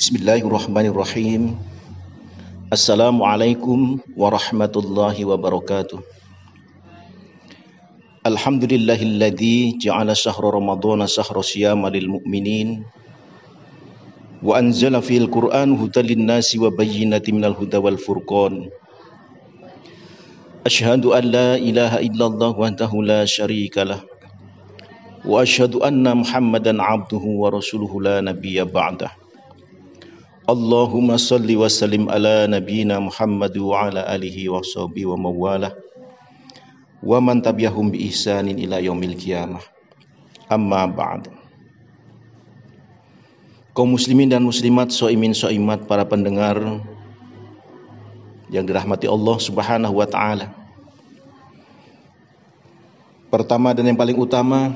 بسم الله الرحمن الرحيم السلام عليكم ورحمة الله وبركاته الحمد لله الذي جعل شهر رمضان شهر صيام للمؤمنين وأنزل في القرآن هدى للناس وبينة من الهدى والفرقان أشهد أن لا إله إلا الله وحده لا شريك له وأشهد أن محمدا عبده ورسوله لا نبي بعده Allahumma salli wa sallim ala nabiyyina Muhammad wa ala alihi wa sahbihi wa mawalah wa man tabi'ahum bi ihsanin ila yaumil qiyamah. Amma ba'd. Kaum muslimin dan muslimat, soimin soimat para pendengar yang dirahmati Allah Subhanahu wa taala. Pertama dan yang paling utama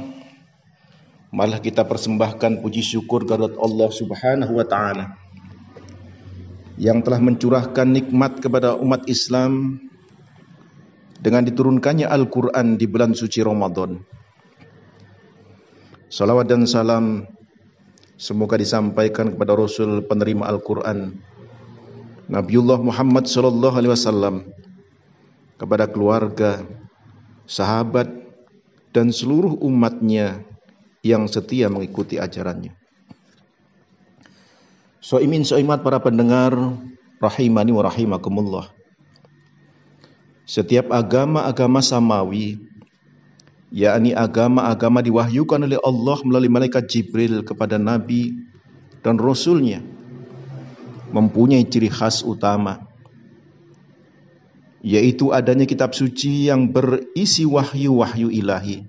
malah kita persembahkan puji syukur kepada Allah Subhanahu wa taala yang telah mencurahkan nikmat kepada umat Islam dengan diturunkannya Al-Quran di bulan suci Ramadan. Salawat dan salam semoga disampaikan kepada Rasul penerima Al-Quran Nabiullah Muhammad sallallahu alaihi wasallam kepada keluarga, sahabat dan seluruh umatnya yang setia mengikuti ajarannya. Soimin soimat para pendengar rahimani wa rahimakumullah. Setiap agama-agama samawi yakni agama-agama diwahyukan oleh Allah melalui malaikat Jibril kepada nabi dan rasulnya mempunyai ciri khas utama yaitu adanya kitab suci yang berisi wahyu-wahyu ilahi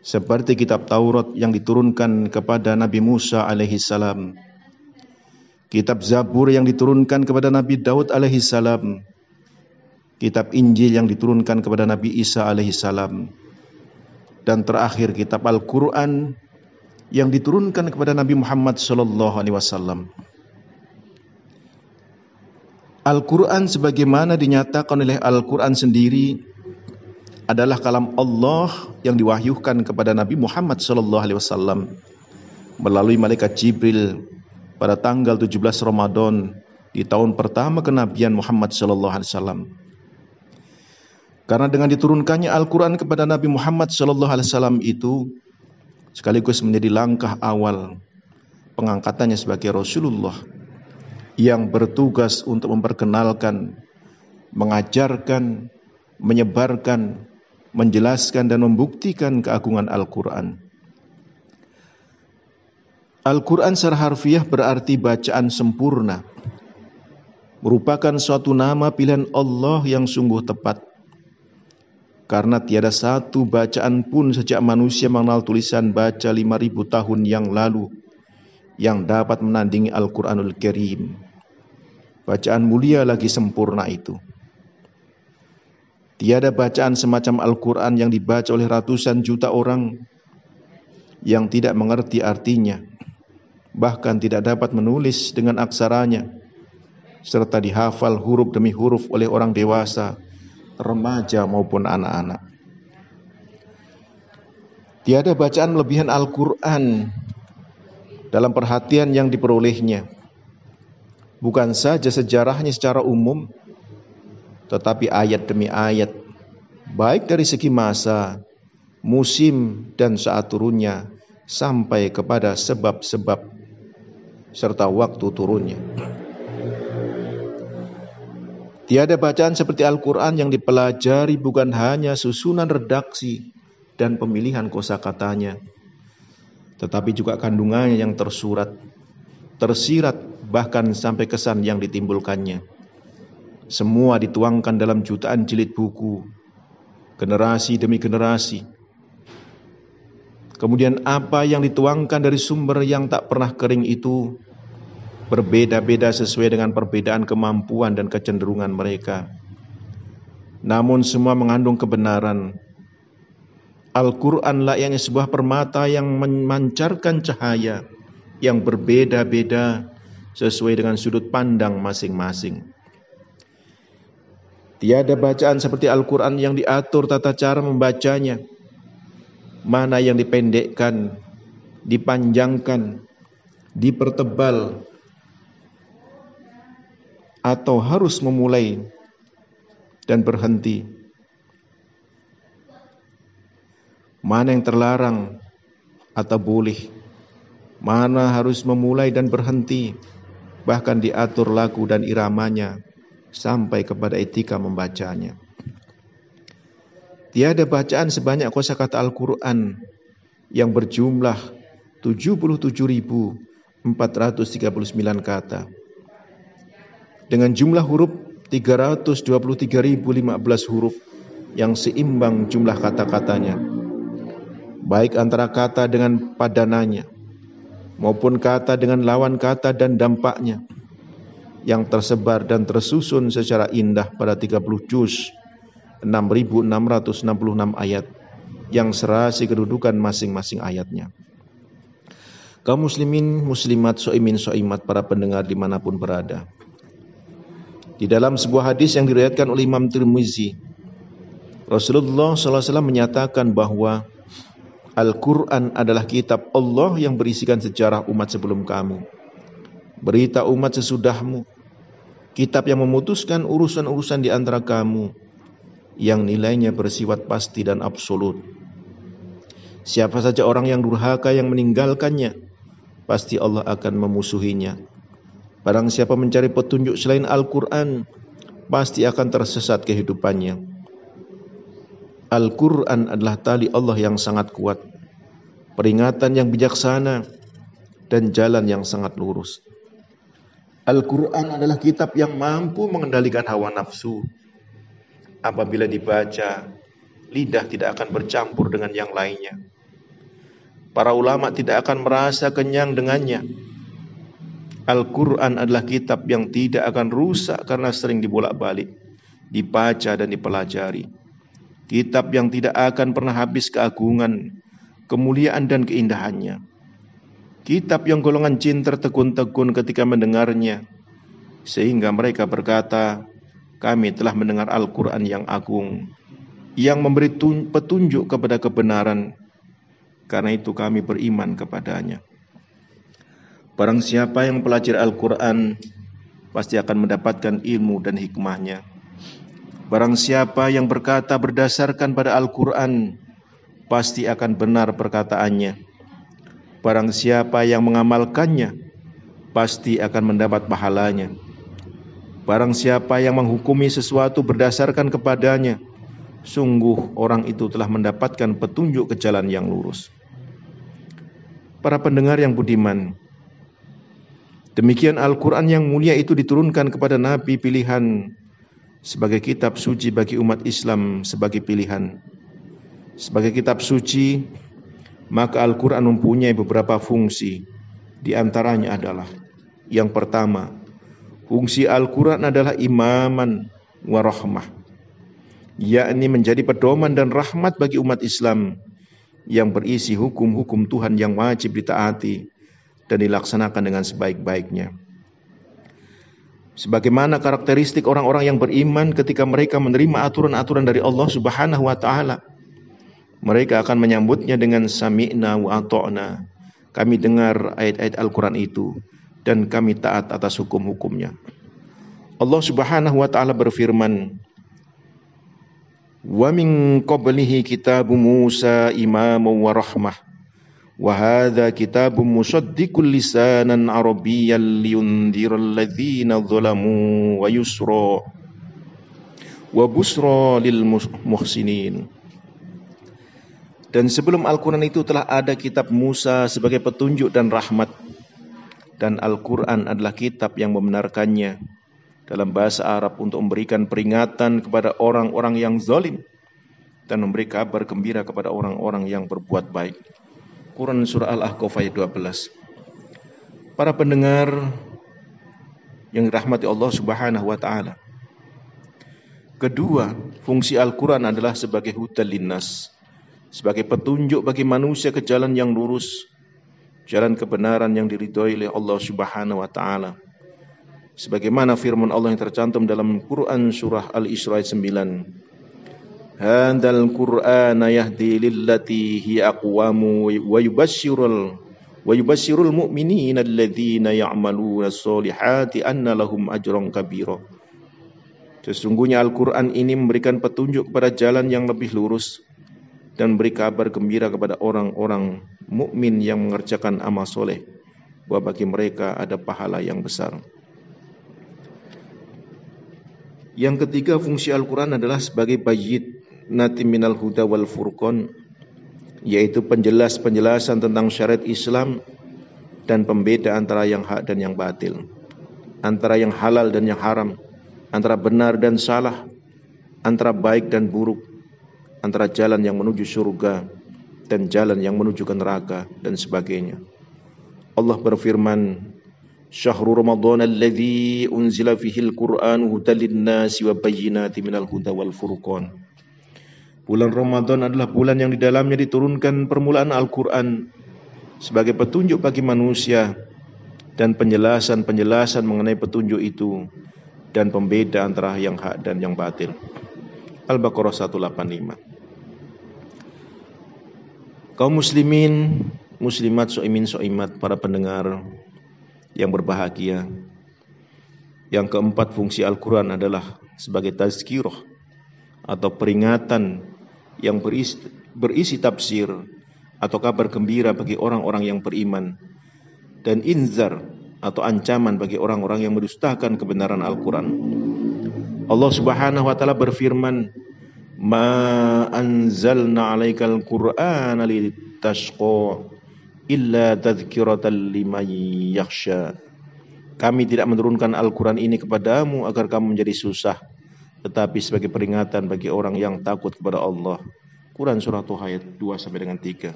seperti kitab Taurat yang diturunkan kepada Nabi Musa alaihi salam kitab Zabur yang diturunkan kepada Nabi Daud alaihi salam, kitab Injil yang diturunkan kepada Nabi Isa alaihi salam, dan terakhir kitab Al-Quran yang diturunkan kepada Nabi Muhammad sallallahu alaihi wasallam. Al-Quran sebagaimana dinyatakan oleh Al-Quran sendiri adalah kalam Allah yang diwahyukan kepada Nabi Muhammad sallallahu alaihi wasallam melalui malaikat Jibril pada tanggal 17 Ramadan di tahun pertama kenabian Muhammad sallallahu alaihi wasallam. Karena dengan diturunkannya Al-Qur'an kepada Nabi Muhammad sallallahu alaihi wasallam itu sekaligus menjadi langkah awal pengangkatannya sebagai Rasulullah yang bertugas untuk memperkenalkan, mengajarkan, menyebarkan, menjelaskan dan membuktikan keagungan Al-Qur'an. Al-Quran secara harfiah berarti bacaan sempurna. Merupakan suatu nama pilihan Allah yang sungguh tepat. Karena tiada satu bacaan pun sejak manusia mengenal tulisan baca 5000 tahun yang lalu yang dapat menandingi Al-Quranul Karim. Bacaan mulia lagi sempurna itu. Tiada bacaan semacam Al-Quran yang dibaca oleh ratusan juta orang yang tidak mengerti artinya bahkan tidak dapat menulis dengan aksaranya, serta dihafal huruf demi huruf oleh orang dewasa, remaja maupun anak-anak. Tiada bacaan melebihan Al-Quran dalam perhatian yang diperolehnya. Bukan saja sejarahnya secara umum, tetapi ayat demi ayat, baik dari segi masa, musim, dan saat turunnya, sampai kepada sebab-sebab serta waktu turunnya. Tiada bacaan seperti Al-Quran yang dipelajari bukan hanya susunan redaksi dan pemilihan kosakatanya, tetapi juga kandungannya yang tersurat, tersirat, bahkan sampai kesan yang ditimbulkannya. Semua dituangkan dalam jutaan jilid buku, generasi demi generasi. Kemudian apa yang dituangkan dari sumber yang tak pernah kering itu berbeda-beda sesuai dengan perbedaan kemampuan dan kecenderungan mereka. Namun semua mengandung kebenaran. Al-Quran layaknya sebuah permata yang memancarkan cahaya yang berbeda-beda sesuai dengan sudut pandang masing-masing. Tiada bacaan seperti Al-Quran yang diatur tata cara membacanya. Mana yang dipendekkan, dipanjangkan, dipertebal, atau harus memulai dan berhenti? Mana yang terlarang atau boleh? Mana harus memulai dan berhenti? Bahkan diatur lagu dan iramanya sampai kepada etika membacanya. Tiada bacaan sebanyak kosakata Al-Quran yang berjumlah 77.439 kata. Dengan jumlah huruf 323.015 huruf yang seimbang jumlah kata-katanya. Baik antara kata dengan padananya maupun kata dengan lawan kata dan dampaknya yang tersebar dan tersusun secara indah pada 30 juz 6666 ayat yang serasi kedudukan masing-masing ayatnya. Kaum muslimin, muslimat, so'imin, so'imat, para pendengar di mana pun berada. Di dalam sebuah hadis yang diriwayatkan oleh Imam Tirmizi, Rasulullah SAW menyatakan bahwa Al-Quran adalah kitab Allah yang berisikan sejarah umat sebelum kamu. Berita umat sesudahmu. Kitab yang memutuskan urusan-urusan di antara kamu yang nilainya bersifat pasti dan absolut. Siapa saja orang yang durhaka yang meninggalkannya, pasti Allah akan memusuhinya. Barang siapa mencari petunjuk selain Al-Quran, pasti akan tersesat kehidupannya. Al-Quran adalah tali Allah yang sangat kuat, peringatan yang bijaksana, dan jalan yang sangat lurus. Al-Quran adalah kitab yang mampu mengendalikan hawa nafsu, apabila dibaca, lidah tidak akan bercampur dengan yang lainnya. Para ulama tidak akan merasa kenyang dengannya. Al-Quran adalah kitab yang tidak akan rusak karena sering dibolak-balik, dibaca dan dipelajari. Kitab yang tidak akan pernah habis keagungan, kemuliaan dan keindahannya. Kitab yang golongan jin tertekun-tekun ketika mendengarnya, sehingga mereka berkata, kami telah mendengar Al-Quran yang agung, yang memberi petunjuk kepada kebenaran, karena itu kami beriman kepadanya. Barang siapa yang pelajari Al-Quran, pasti akan mendapatkan ilmu dan hikmahnya. Barang siapa yang berkata berdasarkan pada Al-Quran, pasti akan benar perkataannya. Barang siapa yang mengamalkannya, pasti akan mendapat pahalanya. Barang siapa yang menghukumi sesuatu berdasarkan kepadanya, sungguh orang itu telah mendapatkan petunjuk ke jalan yang lurus. Para pendengar yang budiman, demikian Al-Quran yang mulia itu diturunkan kepada Nabi pilihan sebagai kitab suci bagi umat Islam sebagai pilihan. Sebagai kitab suci, maka Al-Quran mempunyai beberapa fungsi. Di antaranya adalah yang pertama, Fungsi Al-Quran adalah imaman wa rahmah, yakni menjadi pedoman dan rahmat bagi umat Islam yang berisi hukum-hukum Tuhan yang wajib ditaati dan dilaksanakan dengan sebaik-baiknya. Sebagaimana karakteristik orang-orang yang beriman ketika mereka menerima aturan-aturan dari Allah Subhanahu wa taala. Mereka akan menyambutnya dengan sami'na wa ata'na. Kami dengar ayat-ayat Al-Quran itu dan kami taat atas hukum-hukumnya. Allah Subhanahu wa taala berfirman, "Wa min qablihi kitabu Musa imaman wa rahmah." Wa hadha kitabun musaddiqul lisanan arabiyyan liyundhiral ladzina zalamu wa yusra. Dan sebelum Al-Quran itu telah ada kitab Musa sebagai petunjuk dan rahmat dan Al-Quran adalah kitab yang membenarkannya dalam bahasa Arab untuk memberikan peringatan kepada orang-orang yang zalim dan memberi kabar gembira kepada orang-orang yang berbuat baik. Quran Surah Al-Ahqaf ayat 12. Para pendengar yang dirahmati Allah Subhanahu wa taala. Kedua, fungsi Al-Quran adalah sebagai hutan linnas, sebagai petunjuk bagi manusia ke jalan yang lurus, jalan kebenaran yang diridhoi oleh Allah Subhanahu wa taala. Sebagaimana firman Allah yang tercantum dalam Quran surah Al-Isra 9. Hadzal Qur'an yahdi lillati hi aqwamu wa yubashshirul wa yubasyirul mu'minina alladhina ya'maluna sholihati anna lahum ajran kabira Sesungguhnya Al-Quran ini memberikan petunjuk kepada jalan yang lebih lurus dan beri kabar gembira kepada orang-orang mukmin yang mengerjakan amal soleh bahwa bagi mereka ada pahala yang besar. Yang ketiga fungsi Al-Quran adalah sebagai bayit nati minal huda wal furqan yaitu penjelas-penjelasan tentang syariat Islam dan pembeda antara yang hak dan yang batil, antara yang halal dan yang haram, antara benar dan salah, antara baik dan buruk, antara jalan yang menuju surga dan jalan yang menuju ke neraka dan sebagainya. Allah berfirman, "Syahrul Ramadan alladzi unzila fihi al-Qur'an hudan lin-nasi wa bayyinatin minal huda wal furqan." Bulan Ramadan adalah bulan yang di dalamnya diturunkan permulaan Al-Quran sebagai petunjuk bagi manusia dan penjelasan-penjelasan mengenai petunjuk itu dan pembeda antara yang hak dan yang batil. Al-Baqarah 185. Kaum muslimin, muslimat, so'imin, so'imat, para pendengar yang berbahagia. Yang keempat fungsi Al-Quran adalah sebagai tazkirah atau peringatan yang berisi, berisi tafsir atau kabar gembira bagi orang-orang yang beriman dan inzar atau ancaman bagi orang-orang yang mendustakan kebenaran Al-Quran. Allah Subhanahu wa taala berfirman, "Ma anzalna 'alaikal Qur'ana litashqa illa tadhkiratan liman yakhsha." Kami tidak menurunkan Al-Quran ini kepadamu agar kamu menjadi susah, tetapi sebagai peringatan bagi orang yang takut kepada Allah. Quran surah Tuha ayat 2 sampai dengan 3.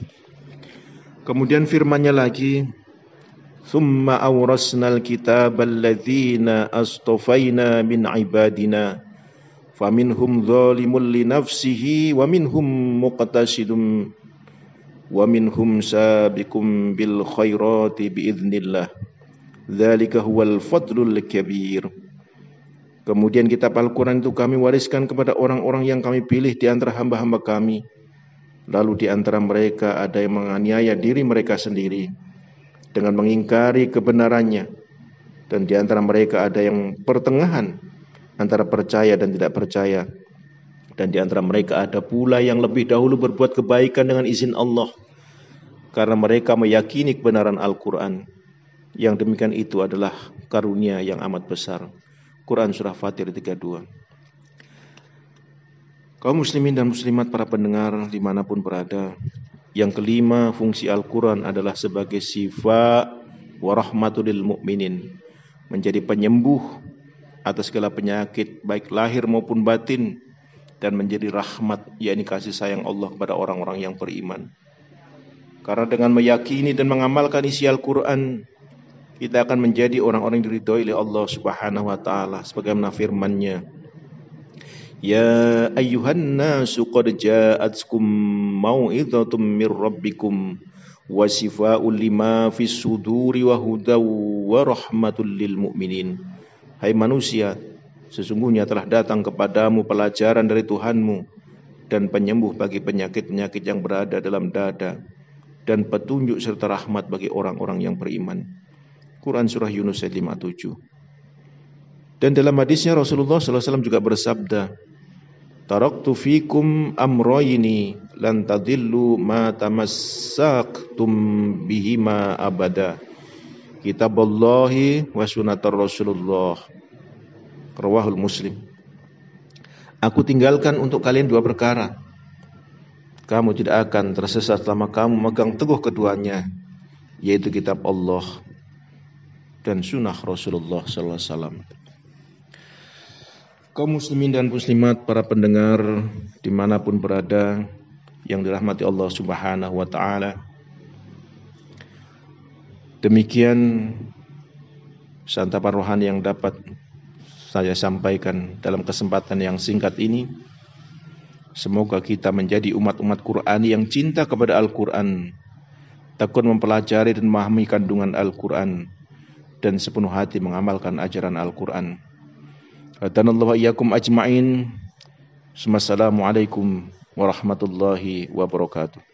Kemudian firman-Nya lagi, "Tsumma awrasnal kitaba alladzina astafaina min ibadina faminhum zalimun li nafsihi wa minhum muqtasidun wa minhum sabiqum bil khairati bi idznillah." Dzalika huwal fadlul kabir. Kemudian kitab Al-Quran itu kami wariskan kepada orang-orang yang kami pilih di antara hamba-hamba kami. Lalu di antara mereka ada yang menganiaya diri mereka sendiri dengan mengingkari kebenarannya. Dan di antara mereka ada yang pertengahan antara percaya dan tidak percaya. Dan di antara mereka ada pula yang lebih dahulu berbuat kebaikan dengan izin Allah karena mereka meyakini kebenaran Al-Quran. Yang demikian itu adalah karunia yang amat besar Quran Surah Fatir 32 Kaum muslimin dan muslimat para pendengar di mana pun berada yang kelima, fungsi Al-Quran adalah sebagai sifat warahmatul mu'minin. Menjadi penyembuh atas segala penyakit, baik lahir maupun batin. Dan menjadi rahmat, yakni kasih sayang Allah kepada orang-orang yang beriman. Karena dengan meyakini dan mengamalkan isi Al-Quran, kita akan menjadi orang-orang yang diridhoi oleh Allah Subhanahu wa taala sebagaimana firman-Nya Ya ayyuhan nasu qad ja'atkum mau'idhatum mir rabbikum wa shifaa'un lima fis suduri wa hudaw wa rahmatul lil mu'minin. Hai manusia, sesungguhnya telah datang kepadamu pelajaran dari Tuhanmu dan penyembuh bagi penyakit-penyakit yang berada dalam dada dan petunjuk serta rahmat bagi orang-orang yang beriman. Quran surah Yunus ayat 57. Dan dalam hadisnya Rasulullah SAW juga bersabda, Taraktu fikum amroyini lan tadillu ma tamassaktum bihima abada. Kitab Allahi wa sunatar Rasulullah. Rawahul Muslim. Aku tinggalkan untuk kalian dua perkara. Kamu tidak akan tersesat selama kamu megang teguh keduanya, yaitu kitab Allah dan sunnah Rasulullah sallallahu alaihi wasallam kaum muslimin dan muslimat, para pendengar di mana pun berada yang dirahmati Allah Subhanahu wa Ta'ala. Demikian santapan rohani yang dapat saya sampaikan dalam kesempatan yang singkat ini. Semoga kita menjadi umat-umat Quran yang cinta kepada Al-Quran, takut mempelajari dan memahami kandungan Al-Quran, dan sepenuh hati mengamalkan ajaran Al-Quran. Hadanallahu iyyakum ajma'in. Wassalamualaikum warahmatullahi wabarakatuh.